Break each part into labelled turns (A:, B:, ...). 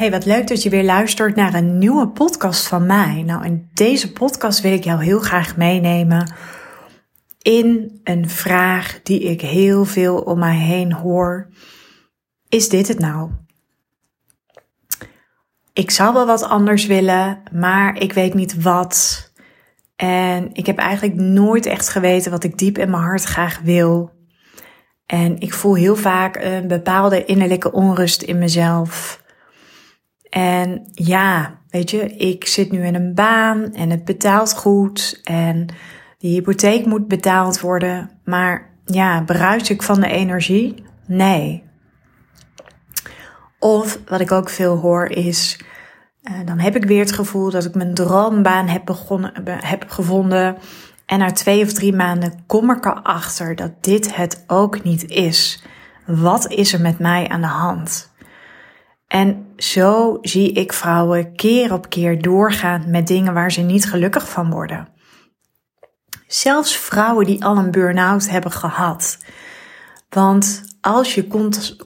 A: Hey, wat leuk dat je weer luistert naar een nieuwe podcast van mij. Nou, in deze podcast wil ik jou heel graag meenemen in een vraag die ik heel veel om mij heen hoor. Is dit het nou? Ik zou wel wat anders willen, maar ik weet niet wat. En ik heb eigenlijk nooit echt geweten wat ik diep in mijn hart graag wil. En ik voel heel vaak een bepaalde innerlijke onrust in mezelf. En ja, weet je, ik zit nu in een baan en het betaalt goed en die hypotheek moet betaald worden. Maar ja, bruis ik van de energie? Nee. Of wat ik ook veel hoor is, uh, dan heb ik weer het gevoel dat ik mijn droombaan heb, begonnen, heb gevonden. En na twee of drie maanden kom ik erachter dat dit het ook niet is. Wat is er met mij aan de hand? En zo zie ik vrouwen keer op keer doorgaan met dingen waar ze niet gelukkig van worden. Zelfs vrouwen die al een burn-out hebben gehad. Want als je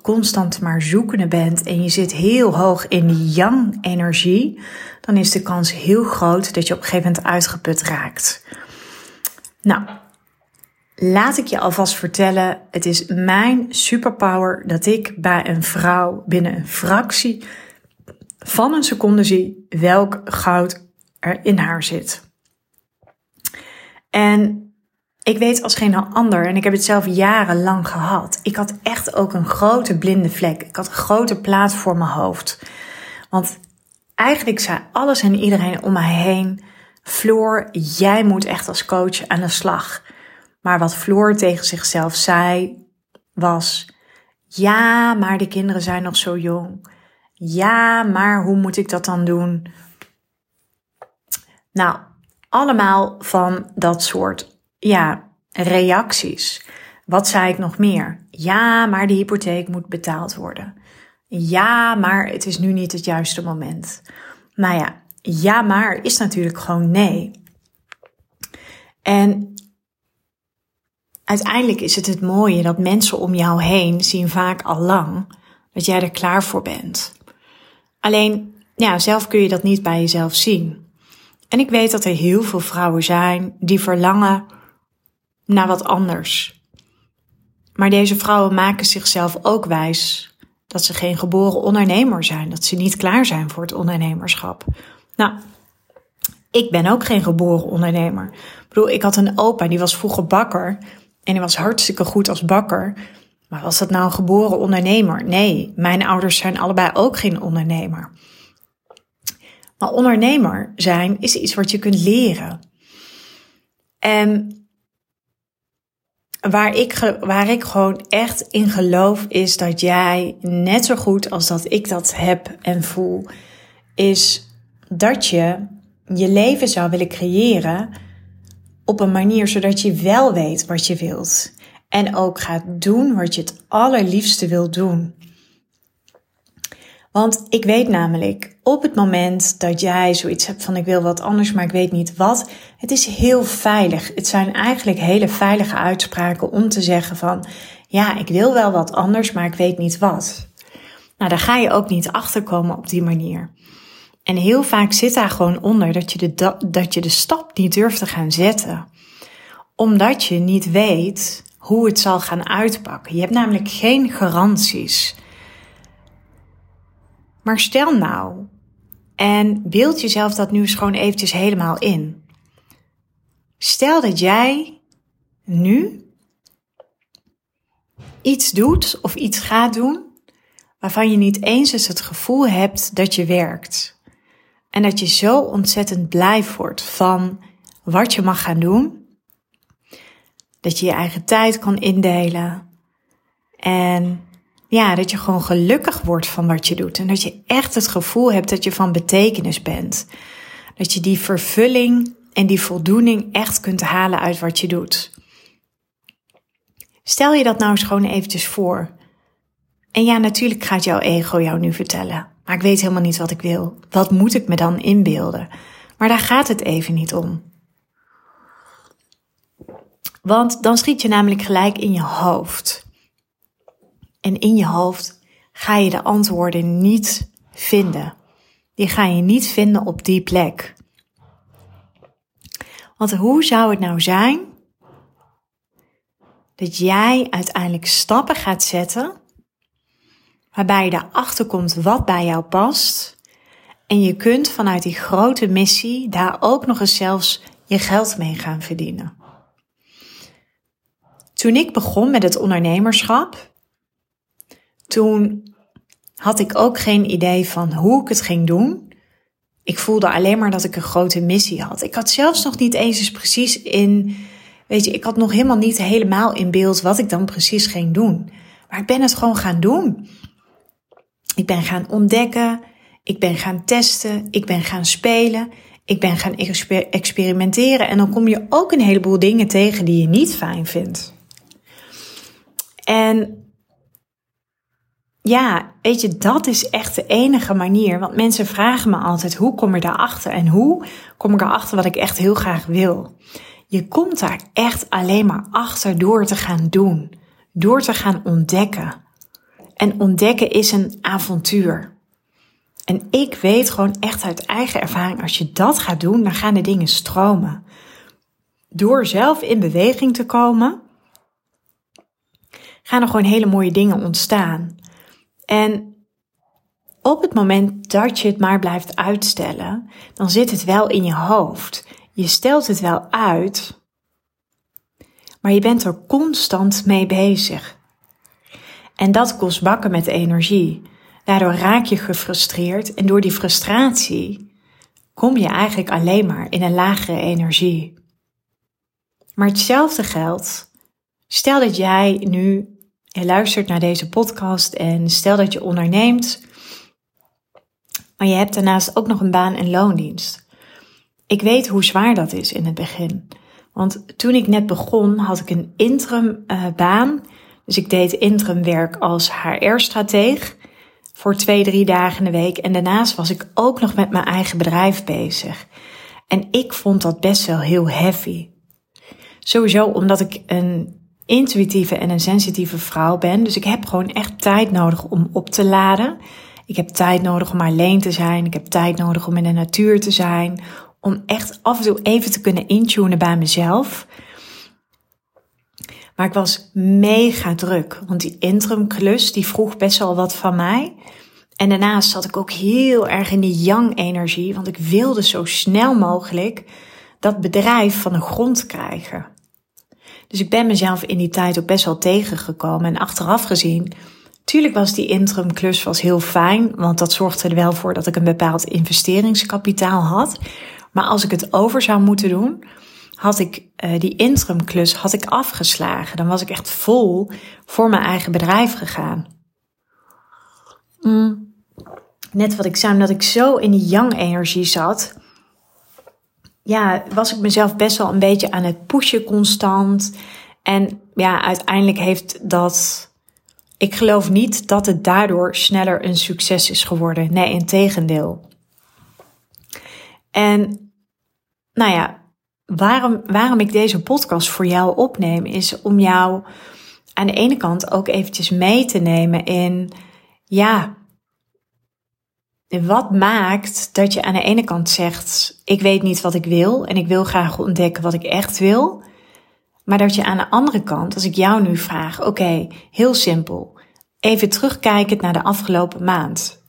A: constant maar zoekende bent en je zit heel hoog in die yang-energie, dan is de kans heel groot dat je op een gegeven moment uitgeput raakt. Nou, Laat ik je alvast vertellen, het is mijn superpower dat ik bij een vrouw binnen een fractie van een seconde zie welk goud er in haar zit. En ik weet als geen ander, en ik heb het zelf jarenlang gehad. Ik had echt ook een grote blinde vlek. Ik had een grote plaat voor mijn hoofd. Want eigenlijk zei alles en iedereen om mij heen: Floor, jij moet echt als coach aan de slag. Maar wat Floor tegen zichzelf zei was: Ja, maar de kinderen zijn nog zo jong. Ja, maar hoe moet ik dat dan doen? Nou, allemaal van dat soort ja, reacties. Wat zei ik nog meer? Ja, maar de hypotheek moet betaald worden. Ja, maar het is nu niet het juiste moment. Nou ja, ja, maar is natuurlijk gewoon nee. En uiteindelijk is het het mooie dat mensen om jou heen zien vaak al lang dat jij er klaar voor bent. Alleen, ja, zelf kun je dat niet bij jezelf zien. En ik weet dat er heel veel vrouwen zijn die verlangen naar wat anders. Maar deze vrouwen maken zichzelf ook wijs dat ze geen geboren ondernemer zijn, dat ze niet klaar zijn voor het ondernemerschap. Nou, ik ben ook geen geboren ondernemer. Ik bedoel, ik had een opa die was vroeger bakker en hij was hartstikke goed als bakker. Maar was dat nou een geboren ondernemer? Nee, mijn ouders zijn allebei ook geen ondernemer. Maar ondernemer zijn is iets wat je kunt leren. En waar ik, waar ik gewoon echt in geloof is dat jij net zo goed als dat ik dat heb en voel, is dat je je leven zou willen creëren op een manier zodat je wel weet wat je wilt. En ook gaat doen wat je het allerliefste wilt doen. Want ik weet namelijk, op het moment dat jij zoiets hebt van ik wil wat anders, maar ik weet niet wat, het is heel veilig. Het zijn eigenlijk hele veilige uitspraken om te zeggen van ja, ik wil wel wat anders, maar ik weet niet wat. Nou, daar ga je ook niet achter komen op die manier. En heel vaak zit daar gewoon onder dat je, de, dat je de stap niet durft te gaan zetten. Omdat je niet weet hoe het zal gaan uitpakken. Je hebt namelijk geen garanties. Maar stel nou, en beeld jezelf dat nu eens gewoon eventjes helemaal in. Stel dat jij nu iets doet of iets gaat doen waarvan je niet eens eens het gevoel hebt dat je werkt. En dat je zo ontzettend blij wordt van wat je mag gaan doen. Dat je je eigen tijd kan indelen. En ja, dat je gewoon gelukkig wordt van wat je doet. En dat je echt het gevoel hebt dat je van betekenis bent. Dat je die vervulling en die voldoening echt kunt halen uit wat je doet. Stel je dat nou eens gewoon eventjes voor. En ja, natuurlijk gaat jouw ego jou nu vertellen. Maar ik weet helemaal niet wat ik wil. Wat moet ik me dan inbeelden? Maar daar gaat het even niet om. Want dan schiet je namelijk gelijk in je hoofd. En in je hoofd ga je de antwoorden niet vinden. Die ga je niet vinden op die plek. Want hoe zou het nou zijn dat jij uiteindelijk stappen gaat zetten waarbij je erachter komt wat bij jou past en je kunt vanuit die grote missie daar ook nog eens zelfs je geld mee gaan verdienen. Toen ik begon met het ondernemerschap, toen had ik ook geen idee van hoe ik het ging doen. Ik voelde alleen maar dat ik een grote missie had. Ik had zelfs nog niet eens precies in, weet je, ik had nog helemaal niet helemaal in beeld wat ik dan precies ging doen. Maar ik ben het gewoon gaan doen. Ik ben gaan ontdekken, ik ben gaan testen, ik ben gaan spelen, ik ben gaan experimenteren. En dan kom je ook een heleboel dingen tegen die je niet fijn vindt. En ja, weet je, dat is echt de enige manier. Want mensen vragen me altijd: hoe kom je daarachter? En hoe kom ik erachter wat ik echt heel graag wil? Je komt daar echt alleen maar achter door te gaan doen, door te gaan ontdekken. En ontdekken is een avontuur. En ik weet gewoon echt uit eigen ervaring, als je dat gaat doen, dan gaan de dingen stromen. Door zelf in beweging te komen, gaan er gewoon hele mooie dingen ontstaan. En op het moment dat je het maar blijft uitstellen, dan zit het wel in je hoofd. Je stelt het wel uit, maar je bent er constant mee bezig. En dat kost bakken met energie. Daardoor raak je gefrustreerd en door die frustratie kom je eigenlijk alleen maar in een lagere energie. Maar hetzelfde geldt. Stel dat jij nu luistert naar deze podcast en stel dat je onderneemt, maar je hebt daarnaast ook nog een baan en loondienst. Ik weet hoe zwaar dat is in het begin. Want toen ik net begon, had ik een interim uh, baan. Dus ik deed interim werk als HR-strateeg voor twee, drie dagen in de week. En daarnaast was ik ook nog met mijn eigen bedrijf bezig. En ik vond dat best wel heel heavy. Sowieso omdat ik een intuïtieve en een sensitieve vrouw ben. Dus ik heb gewoon echt tijd nodig om op te laden. Ik heb tijd nodig om alleen te zijn. Ik heb tijd nodig om in de natuur te zijn. Om echt af en toe even te kunnen intunen bij mezelf. Maar ik was mega druk. Want die interim klus die vroeg best wel wat van mij. En daarnaast zat ik ook heel erg in die yang energie. Want ik wilde zo snel mogelijk dat bedrijf van de grond krijgen. Dus ik ben mezelf in die tijd ook best wel tegengekomen. En achteraf gezien, tuurlijk was die interim klus was heel fijn, want dat zorgde er wel voor dat ik een bepaald investeringskapitaal had. Maar als ik het over zou moeten doen, had ik uh, die interim klus had ik afgeslagen. Dan was ik echt vol voor mijn eigen bedrijf gegaan. Mm. Net wat ik zei, omdat ik zo in die yang energie zat, ja, was ik mezelf best wel een beetje aan het pushen constant. En ja, uiteindelijk heeft dat. Ik geloof niet dat het daardoor sneller een succes is geworden. Nee, in tegendeel. En nou ja, waarom, waarom ik deze podcast voor jou opneem, is om jou aan de ene kant ook eventjes mee te nemen in, ja, wat maakt dat je aan de ene kant zegt: Ik weet niet wat ik wil en ik wil graag ontdekken wat ik echt wil. Maar dat je aan de andere kant, als ik jou nu vraag: Oké, heel simpel. Even terugkijkend naar de afgelopen maand.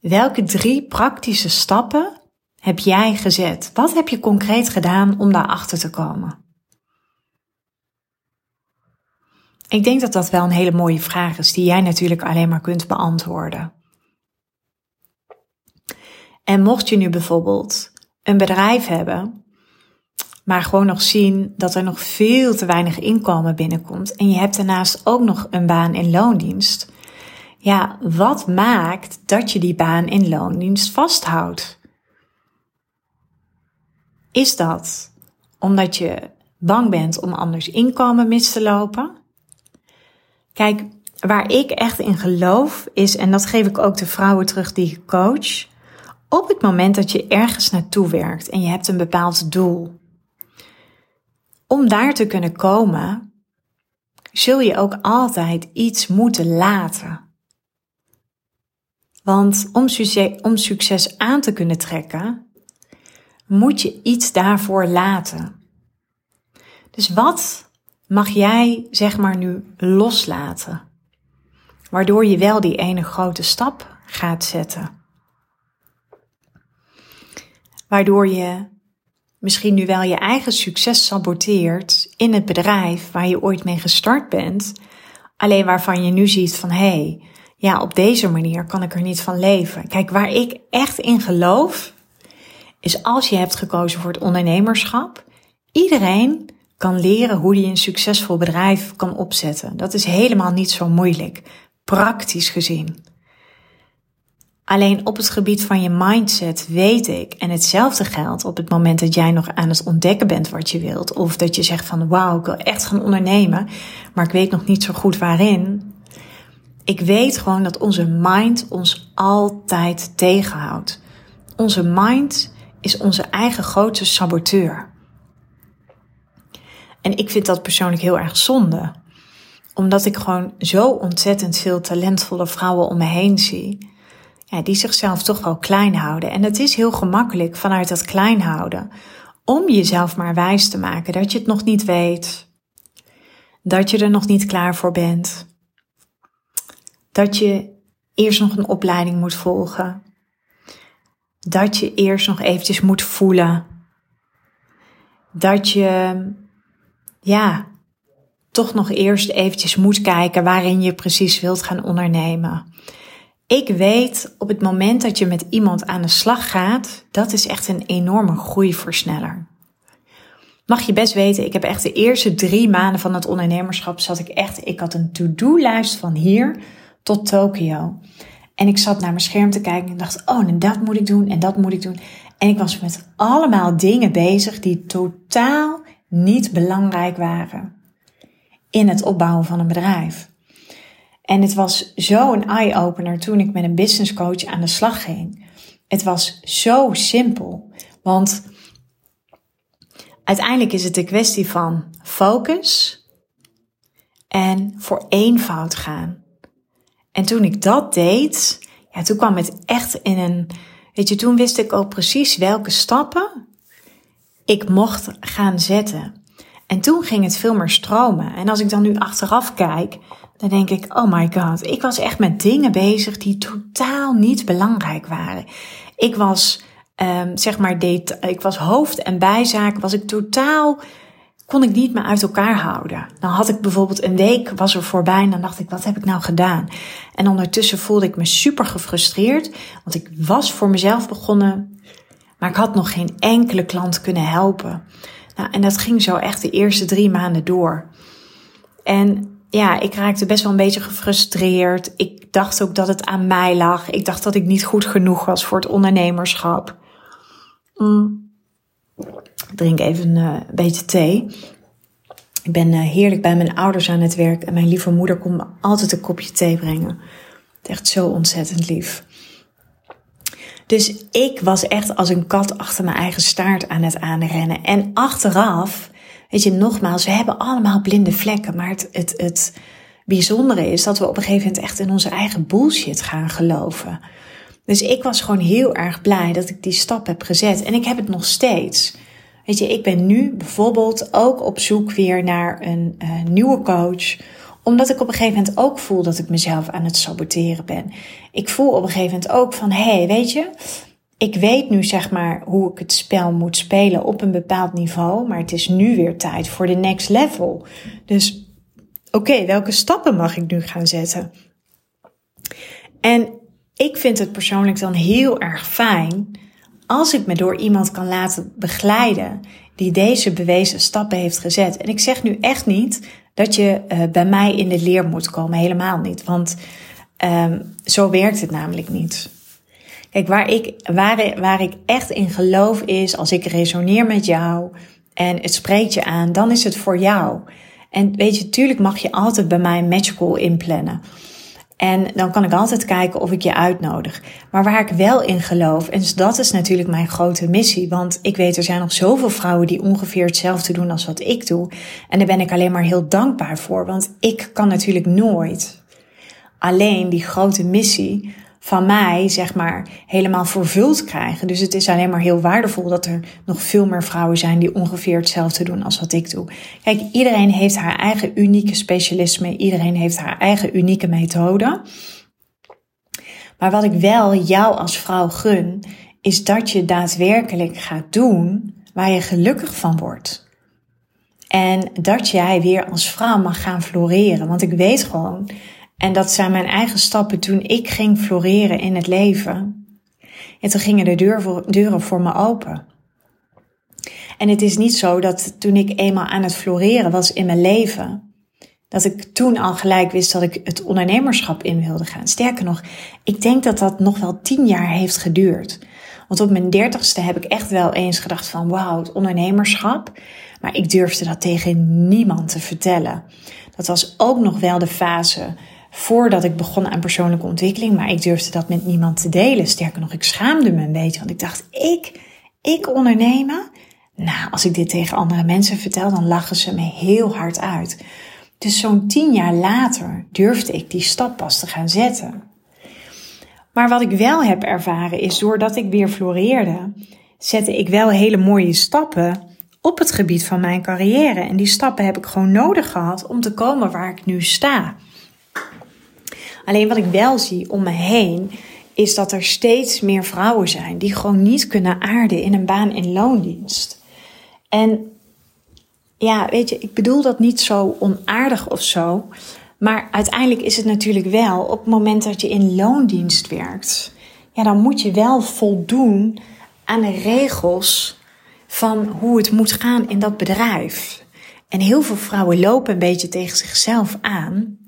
A: Welke drie praktische stappen heb jij gezet? Wat heb je concreet gedaan om daarachter te komen? Ik denk dat dat wel een hele mooie vraag is, die jij natuurlijk alleen maar kunt beantwoorden. En mocht je nu bijvoorbeeld een bedrijf hebben, maar gewoon nog zien dat er nog veel te weinig inkomen binnenkomt en je hebt daarnaast ook nog een baan in loondienst. Ja, wat maakt dat je die baan in loondienst vasthoudt? Is dat omdat je bang bent om anders inkomen mis te lopen? Kijk, waar ik echt in geloof is, en dat geef ik ook de vrouwen terug die ik coach, op het moment dat je ergens naartoe werkt en je hebt een bepaald doel, om daar te kunnen komen, zul je ook altijd iets moeten laten. Want om succes, om succes aan te kunnen trekken, moet je iets daarvoor laten. Dus wat mag jij, zeg maar, nu loslaten? Waardoor je wel die ene grote stap gaat zetten. Waardoor je misschien nu wel je eigen succes saboteert in het bedrijf waar je ooit mee gestart bent. Alleen waarvan je nu ziet van hé, hey, ja, op deze manier kan ik er niet van leven. Kijk, waar ik echt in geloof, is als je hebt gekozen voor het ondernemerschap, iedereen kan leren hoe je een succesvol bedrijf kan opzetten. Dat is helemaal niet zo moeilijk, praktisch gezien. Alleen op het gebied van je mindset weet ik, en hetzelfde geldt op het moment dat jij nog aan het ontdekken bent wat je wilt, of dat je zegt van wauw, ik wil echt gaan ondernemen, maar ik weet nog niet zo goed waarin. Ik weet gewoon dat onze mind ons altijd tegenhoudt. Onze mind is onze eigen grootste saboteur. En ik vind dat persoonlijk heel erg zonde. Omdat ik gewoon zo ontzettend veel talentvolle vrouwen om me heen zie. Ja, die zichzelf toch wel klein houden. En het is heel gemakkelijk vanuit dat klein houden. Om jezelf maar wijs te maken dat je het nog niet weet. Dat je er nog niet klaar voor bent. Dat je eerst nog een opleiding moet volgen. Dat je eerst nog eventjes moet voelen. Dat je ja, toch nog eerst eventjes moet kijken waarin je precies wilt gaan ondernemen. Ik weet op het moment dat je met iemand aan de slag gaat, dat is echt een enorme groeiversneller. Mag je best weten, ik heb echt de eerste drie maanden van het ondernemerschap zat ik echt, ik had een to-do-lijst van hier tot Tokio. En ik zat naar mijn scherm te kijken en dacht, oh, en dat moet ik doen en dat moet ik doen. En ik was met allemaal dingen bezig die totaal niet belangrijk waren in het opbouwen van een bedrijf. En het was zo een eye-opener toen ik met een business coach aan de slag ging. Het was zo simpel, want uiteindelijk is het een kwestie van focus en voor eenvoud gaan. En toen ik dat deed, ja, toen kwam het echt in een, weet je, toen wist ik ook precies welke stappen ik mocht gaan zetten. En toen ging het veel meer stromen. En als ik dan nu achteraf kijk, dan denk ik, oh my god, ik was echt met dingen bezig die totaal niet belangrijk waren. Ik was, um, zeg maar, ik was hoofd- en bijzaak, was ik totaal, kon ik niet meer uit elkaar houden. Dan had ik bijvoorbeeld een week, was er voorbij en dan dacht ik, wat heb ik nou gedaan? En ondertussen voelde ik me super gefrustreerd, want ik was voor mezelf begonnen, maar ik had nog geen enkele klant kunnen helpen. Nou, en dat ging zo echt de eerste drie maanden door. En ja, ik raakte best wel een beetje gefrustreerd. Ik dacht ook dat het aan mij lag. Ik dacht dat ik niet goed genoeg was voor het ondernemerschap. Mm. Drink even een uh, beetje thee. Ik ben uh, heerlijk bij mijn ouders aan het werk en mijn lieve moeder komt me altijd een kopje thee brengen. Echt zo ontzettend lief. Dus ik was echt als een kat achter mijn eigen staart aan het aanrennen. En achteraf Weet je, nogmaals, we hebben allemaal blinde vlekken, maar het, het, het bijzondere is dat we op een gegeven moment echt in onze eigen bullshit gaan geloven. Dus ik was gewoon heel erg blij dat ik die stap heb gezet en ik heb het nog steeds. Weet je, ik ben nu bijvoorbeeld ook op zoek weer naar een uh, nieuwe coach omdat ik op een gegeven moment ook voel dat ik mezelf aan het saboteren ben. Ik voel op een gegeven moment ook van, hé, hey, weet je, ik weet nu zeg maar hoe ik het spel moet spelen op een bepaald niveau, maar het is nu weer tijd voor de next level. Dus oké, welke stappen mag ik nu gaan zetten? En ik vind het persoonlijk dan heel erg fijn als ik me door iemand kan laten begeleiden die deze bewezen stappen heeft gezet. En ik zeg nu echt niet dat je uh, bij mij in de leer moet komen, helemaal niet, want um, zo werkt het namelijk niet. Kijk, waar ik, waar, waar ik echt in geloof is, als ik resoneer met jou en het spreekt je aan, dan is het voor jou. En weet je, tuurlijk mag je altijd bij mij een matchcall inplannen. En dan kan ik altijd kijken of ik je uitnodig. Maar waar ik wel in geloof, en dat is natuurlijk mijn grote missie. Want ik weet, er zijn nog zoveel vrouwen die ongeveer hetzelfde doen als wat ik doe. En daar ben ik alleen maar heel dankbaar voor. Want ik kan natuurlijk nooit alleen die grote missie van mij, zeg maar, helemaal vervuld krijgen. Dus het is alleen maar heel waardevol dat er nog veel meer vrouwen zijn die ongeveer hetzelfde doen als wat ik doe. Kijk, iedereen heeft haar eigen unieke specialisme, iedereen heeft haar eigen unieke methode. Maar wat ik wel jou als vrouw gun, is dat je daadwerkelijk gaat doen waar je gelukkig van wordt. En dat jij weer als vrouw mag gaan floreren. Want ik weet gewoon en dat zijn mijn eigen stappen toen ik ging floreren in het leven. En toen gingen de deuren voor me open. En het is niet zo dat toen ik eenmaal aan het floreren was in mijn leven, dat ik toen al gelijk wist dat ik het ondernemerschap in wilde gaan. Sterker nog, ik denk dat dat nog wel tien jaar heeft geduurd. Want op mijn dertigste heb ik echt wel eens gedacht van wauw, het ondernemerschap. Maar ik durfde dat tegen niemand te vertellen. Dat was ook nog wel de fase voordat ik begon aan persoonlijke ontwikkeling. Maar ik durfde dat met niemand te delen. Sterker nog, ik schaamde me een beetje. Want ik dacht, ik, ik ondernemen? Nou, als ik dit tegen andere mensen vertel, dan lachen ze me heel hard uit. Dus zo'n tien jaar later durfde ik die stap pas te gaan zetten. Maar wat ik wel heb ervaren is, doordat ik weer floreerde, zette ik wel hele mooie stappen op het gebied van mijn carrière. En die stappen heb ik gewoon nodig gehad om te komen waar ik nu sta. Alleen wat ik wel zie om me heen, is dat er steeds meer vrouwen zijn die gewoon niet kunnen aarden in een baan in loondienst. En ja, weet je, ik bedoel dat niet zo onaardig of zo. Maar uiteindelijk is het natuurlijk wel op het moment dat je in loondienst werkt. Ja, dan moet je wel voldoen aan de regels van hoe het moet gaan in dat bedrijf. En heel veel vrouwen lopen een beetje tegen zichzelf aan.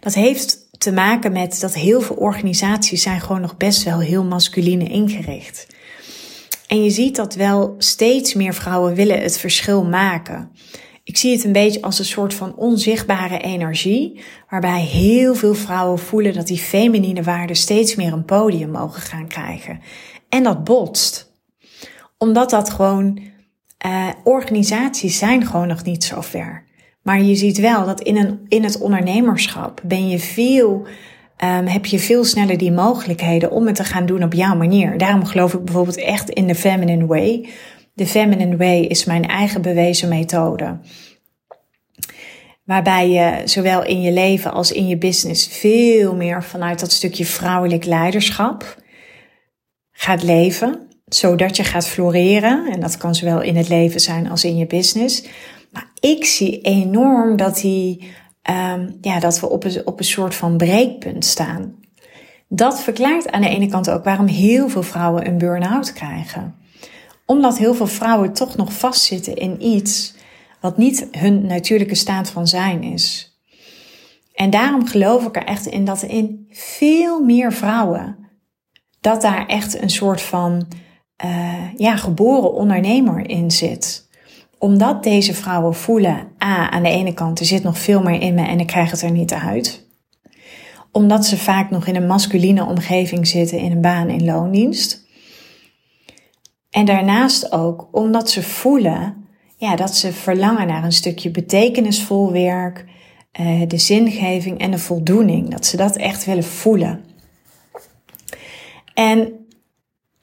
A: Dat heeft te maken met dat heel veel organisaties zijn gewoon nog best wel heel masculine ingericht. En je ziet dat wel steeds meer vrouwen willen het verschil maken. Ik zie het een beetje als een soort van onzichtbare energie, waarbij heel veel vrouwen voelen dat die feminine waarden steeds meer een podium mogen gaan krijgen. En dat botst. Omdat dat gewoon, uh, organisaties zijn gewoon nog niet zo ver. Maar je ziet wel dat in, een, in het ondernemerschap ben je veel, um, heb je veel sneller die mogelijkheden om het te gaan doen op jouw manier. Daarom geloof ik bijvoorbeeld echt in de feminine way. De feminine way is mijn eigen bewezen methode. Waarbij je zowel in je leven als in je business veel meer vanuit dat stukje vrouwelijk leiderschap gaat leven. Zodat je gaat floreren. En dat kan zowel in het leven zijn als in je business. Maar ik zie enorm dat, die, um, ja, dat we op een, op een soort van breekpunt staan. Dat verklaart aan de ene kant ook waarom heel veel vrouwen een burn-out krijgen. Omdat heel veel vrouwen toch nog vastzitten in iets wat niet hun natuurlijke staat van zijn is. En daarom geloof ik er echt in dat in veel meer vrouwen, dat daar echt een soort van uh, ja, geboren ondernemer in zit omdat deze vrouwen voelen, a, aan de ene kant, er zit nog veel meer in me en ik krijg het er niet uit. Omdat ze vaak nog in een masculine omgeving zitten in een baan in loondienst. En daarnaast ook omdat ze voelen ja, dat ze verlangen naar een stukje betekenisvol werk, eh, de zingeving en de voldoening. Dat ze dat echt willen voelen. En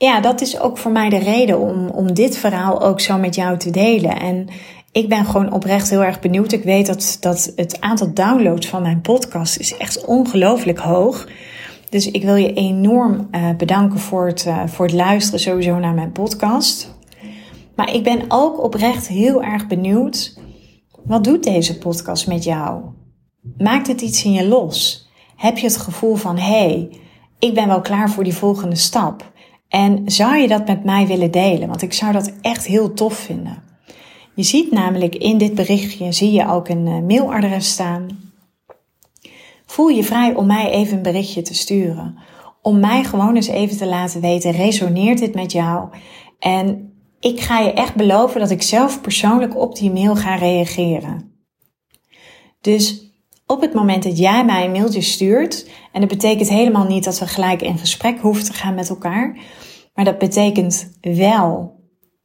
A: ja, dat is ook voor mij de reden om, om dit verhaal ook zo met jou te delen. En ik ben gewoon oprecht heel erg benieuwd. Ik weet dat, dat het aantal downloads van mijn podcast is echt ongelooflijk hoog. Dus ik wil je enorm uh, bedanken voor het, uh, voor het luisteren sowieso naar mijn podcast. Maar ik ben ook oprecht heel erg benieuwd. Wat doet deze podcast met jou? Maakt het iets in je los? Heb je het gevoel van, hé, hey, ik ben wel klaar voor die volgende stap? En zou je dat met mij willen delen? Want ik zou dat echt heel tof vinden. Je ziet namelijk in dit berichtje zie je ook een eh, mailadres staan. Voel je vrij om mij even een berichtje te sturen. om mij gewoon eens even te laten weten, resoneert dit met jou? En ik ga je echt beloven dat ik zelf persoonlijk op die mail ga reageren. Dus op het moment dat jij mij een mailtje stuurt, en dat betekent helemaal niet dat we gelijk in gesprek hoeven te gaan met elkaar, maar dat betekent wel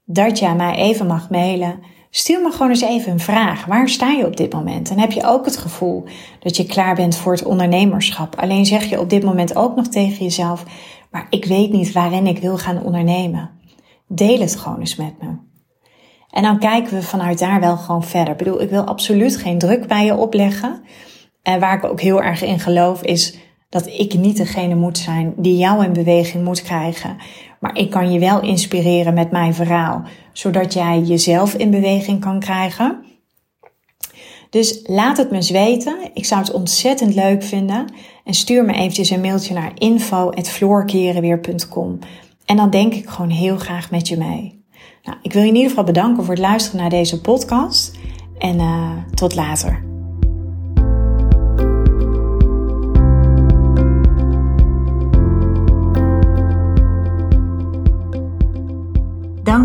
A: dat jij mij even mag mailen. Stuur me gewoon eens even een vraag. Waar sta je op dit moment? En heb je ook het gevoel dat je klaar bent voor het ondernemerschap? Alleen zeg je op dit moment ook nog tegen jezelf, maar ik weet niet waarin ik wil gaan ondernemen. Deel het gewoon eens met me. En dan kijken we vanuit daar wel gewoon verder. Ik bedoel, ik wil absoluut geen druk bij je opleggen. En waar ik ook heel erg in geloof is dat ik niet degene moet zijn die jou in beweging moet krijgen. Maar ik kan je wel inspireren met mijn verhaal, zodat jij jezelf in beweging kan krijgen. Dus laat het me eens weten. Ik zou het ontzettend leuk vinden. En stuur me eventjes een mailtje naar info.floorkerenweer.com. En dan denk ik gewoon heel graag met je mee. Nou, ik wil je in ieder geval bedanken voor het luisteren naar deze podcast. En uh, tot later.